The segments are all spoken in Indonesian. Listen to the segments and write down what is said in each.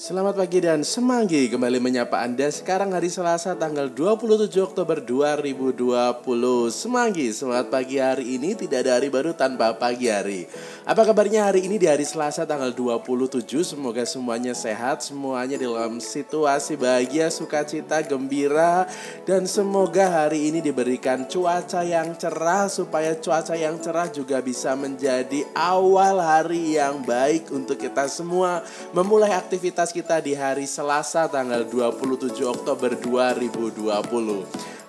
Selamat pagi dan semanggi. Kembali menyapa Anda sekarang hari Selasa tanggal 27 Oktober 2020 Semanggi, semangat pagi hari ini. Tidak ada hari baru tanpa pagi hari. Apa kabarnya hari ini di hari Selasa tanggal 27 Semoga semuanya sehat, semuanya dalam situasi bahagia, sukacita, gembira. Dan semoga hari ini diberikan cuaca yang cerah Supaya cuaca yang cerah juga bisa menjadi awal hari yang baik untuk kita semua. Memulai aktivitas kita di hari Selasa tanggal 27 Oktober 2020.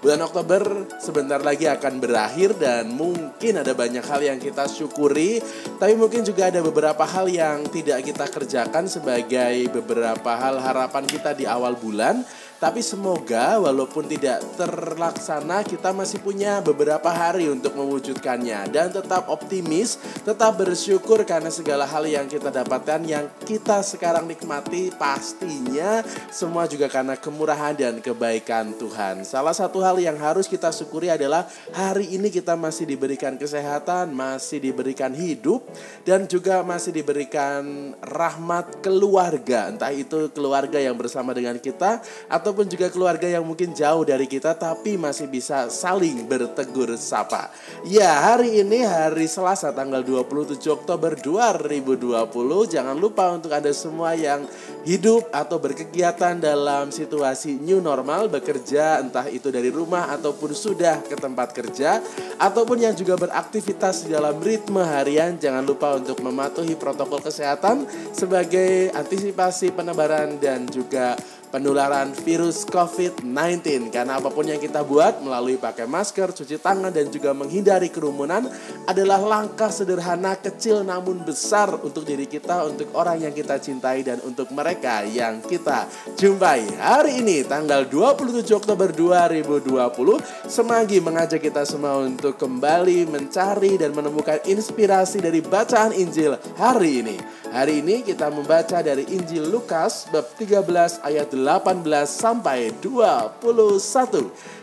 Bulan Oktober sebentar lagi akan berakhir dan mungkin ada banyak hal yang kita syukuri, tapi mungkin juga ada beberapa hal yang tidak kita kerjakan sebagai beberapa hal harapan kita di awal bulan tapi semoga walaupun tidak terlaksana kita masih punya beberapa hari untuk mewujudkannya dan tetap optimis, tetap bersyukur karena segala hal yang kita dapatkan yang kita sekarang nikmati pastinya semua juga karena kemurahan dan kebaikan Tuhan. Salah satu hal yang harus kita syukuri adalah hari ini kita masih diberikan kesehatan, masih diberikan hidup dan juga masih diberikan rahmat keluarga, entah itu keluarga yang bersama dengan kita atau ataupun juga keluarga yang mungkin jauh dari kita tapi masih bisa saling bertegur sapa. Ya, hari ini hari Selasa tanggal 27 Oktober 2020. Jangan lupa untuk Anda semua yang hidup atau berkegiatan dalam situasi new normal, bekerja entah itu dari rumah ataupun sudah ke tempat kerja ataupun yang juga beraktivitas di dalam ritme harian, jangan lupa untuk mematuhi protokol kesehatan sebagai antisipasi penebaran dan juga penularan virus COVID-19 karena apa pun yang kita buat melalui pakai masker, cuci tangan dan juga menghindari kerumunan adalah langkah sederhana kecil namun besar untuk diri kita, untuk orang yang kita cintai dan untuk mereka yang kita jumpai. Hari ini tanggal 27 Oktober 2020 Semanggi mengajak kita semua untuk kembali mencari dan menemukan inspirasi dari bacaan Injil hari ini. Hari ini kita membaca dari Injil Lukas bab 13 ayat 18 sampai 21.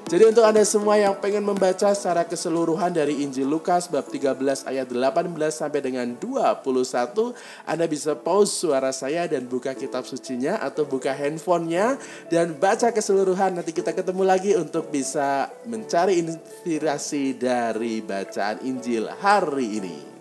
Jadi untuk Anda semua yang pengen membaca secara keseluruhan dari Injil Lukas bab 13 ayat 18 sampai dengan 21, Anda bisa pause suara saya dan buka kitab sucinya atau buka handphonenya dan baca keseluruhan. Nanti kita ketemu lagi untuk bisa mencari inspirasi dari bacaan Injil hari ini.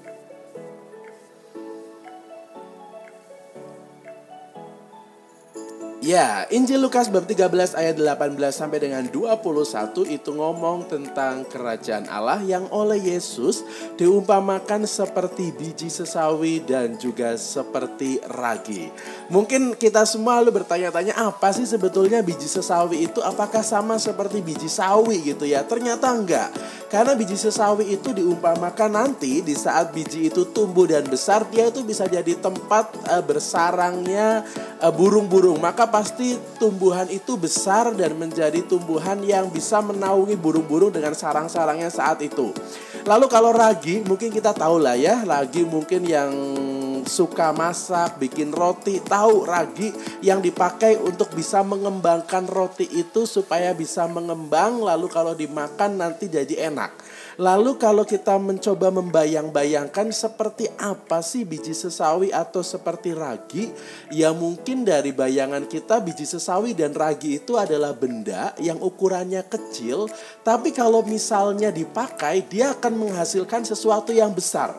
Ya, Injil Lukas bab 13 ayat 18 sampai dengan 21 itu ngomong tentang kerajaan Allah yang oleh Yesus diumpamakan seperti biji sesawi dan juga seperti ragi. Mungkin kita semua lu bertanya-tanya apa sih sebetulnya biji sesawi itu apakah sama seperti biji sawi gitu ya? Ternyata enggak. Karena biji sesawi itu diumpamakan nanti di saat biji itu tumbuh dan besar dia itu bisa jadi tempat uh, bersarangnya uh, burung-burung. Maka pasti tumbuhan itu besar dan menjadi tumbuhan yang bisa menaungi burung-burung dengan sarang-sarangnya saat itu. Lalu kalau ragi mungkin kita tahu lah ya, ragi mungkin yang suka masak, bikin roti, tahu ragi yang dipakai untuk bisa mengembangkan roti itu supaya bisa mengembang lalu kalau dimakan nanti jadi enak. Lalu kalau kita mencoba membayang-bayangkan seperti apa sih biji sesawi atau seperti ragi, ya mungkin dari bayangan kita biji sesawi dan ragi itu adalah benda yang ukurannya kecil, tapi kalau misalnya dipakai dia akan menghasilkan sesuatu yang besar.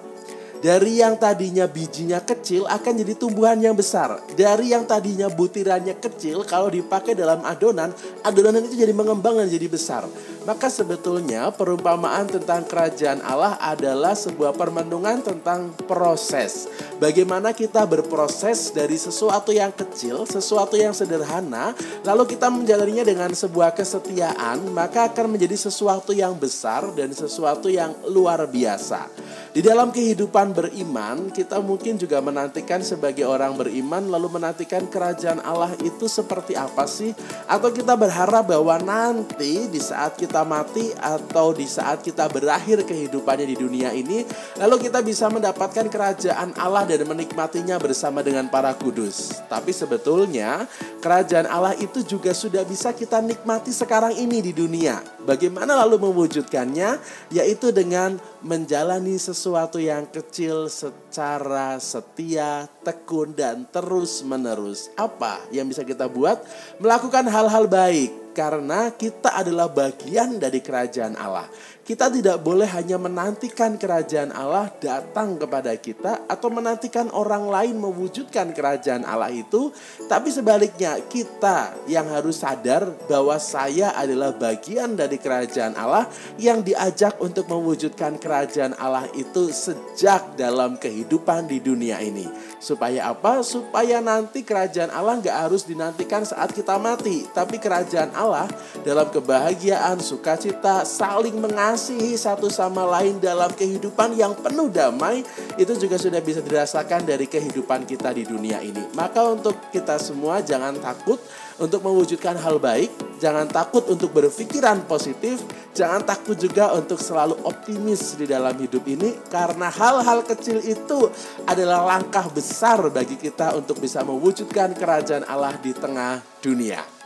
Dari yang tadinya bijinya kecil akan jadi tumbuhan yang besar. Dari yang tadinya butirannya kecil kalau dipakai dalam adonan, adonan itu jadi mengembang dan jadi besar. Maka sebetulnya perumpamaan tentang kerajaan Allah adalah sebuah permenungan tentang proses. Bagaimana kita berproses dari sesuatu yang kecil, sesuatu yang sederhana, lalu kita menjalaninya dengan sebuah kesetiaan, maka akan menjadi sesuatu yang besar dan sesuatu yang luar biasa. Di dalam kehidupan beriman, kita mungkin juga menantikan sebagai orang beriman lalu menantikan kerajaan Allah itu seperti apa sih? Atau kita berharap bahwa nanti di saat kita mati atau di saat kita berakhir kehidupannya di dunia ini, lalu kita bisa mendapatkan kerajaan Allah dan menikmatinya bersama dengan para kudus. Tapi sebetulnya kerajaan Allah itu juga sudah bisa kita nikmati sekarang ini di dunia. Bagaimana lalu mewujudkannya? Yaitu dengan menjalani sesuatu yang kecil secara setia, tekun, dan terus-menerus. Apa yang bisa kita buat? Melakukan hal-hal baik, karena kita adalah bagian dari kerajaan Allah. Kita tidak boleh hanya menantikan kerajaan Allah datang kepada kita atau menantikan orang lain mewujudkan kerajaan Allah itu, tapi sebaliknya kita yang harus sadar bahwa saya adalah bagian dari kerajaan Allah yang diajak untuk mewujudkan kerajaan Allah itu sejak dalam kehidupan di dunia ini. Supaya apa? Supaya nanti kerajaan Allah nggak harus dinantikan saat kita mati, tapi kerajaan Allah dalam kebahagiaan, sukacita, saling mengasihi satu sama lain dalam kehidupan yang penuh damai itu juga sudah bisa dirasakan dari kehidupan kita di dunia ini. Maka untuk kita semua jangan takut untuk mewujudkan hal baik, jangan takut untuk berpikiran positif, jangan takut juga untuk selalu optimis di dalam hidup ini karena hal-hal kecil itu adalah langkah besar bagi kita untuk bisa mewujudkan kerajaan Allah di tengah dunia.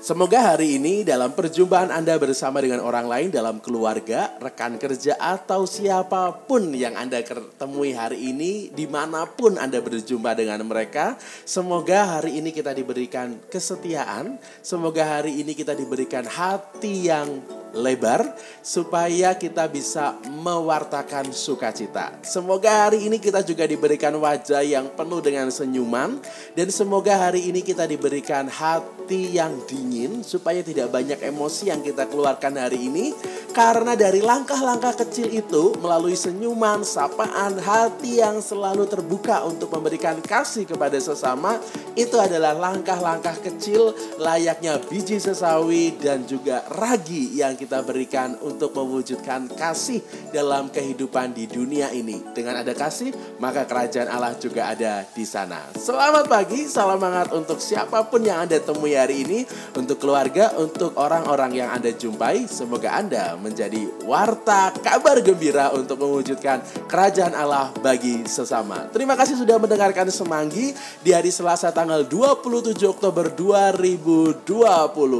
Semoga hari ini dalam perjumpaan Anda bersama dengan orang lain dalam keluarga, rekan kerja atau siapa pun yang Anda ketemui hari ini, di mana pun Anda berjumpa dengan mereka, semoga hari ini kita diberikan kesetiaan, semoga hari ini kita diberikan hati yang lebar supaya kita bisa mewartakan sukacita. Semoga hari ini kita juga diberikan wajah yang penuh dengan senyuman dan semoga hari ini kita diberikan hati yang dingin supaya tidak banyak emosi yang kita keluarkan hari ini karena dari langkah-langkah kecil itu melalui senyuman, sapaan, hati yang selalu terbuka untuk memberikan kasih kepada sesama itu adalah langkah-langkah kecil layaknya biji sesawi dan juga ragi yang kita berikan untuk mewujudkan kasih dalam kehidupan di dunia ini. Dengan ada kasih, maka kerajaan Allah juga ada di sana. Selamat pagi, salam hangat untuk siapa pun yang Anda temui hari ini, untuk keluarga, untuk orang-orang yang Anda jumpai. Semoga Anda menjadi warta kabar gembira untuk mewujudkan kerajaan Allah bagi sesama. Terima kasih sudah mendengarkan Semanggi di hari Selasa tanggal 27 Oktober 2020.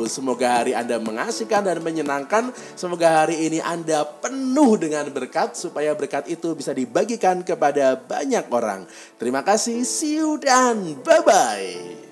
Semoga hari Anda mengasihkan dan menyenangkan menyenangkan. Semoga hari ini Anda penuh dengan berkat supaya berkat itu bisa dibagikan kepada banyak orang. Terima kasih, see you dan bye-bye.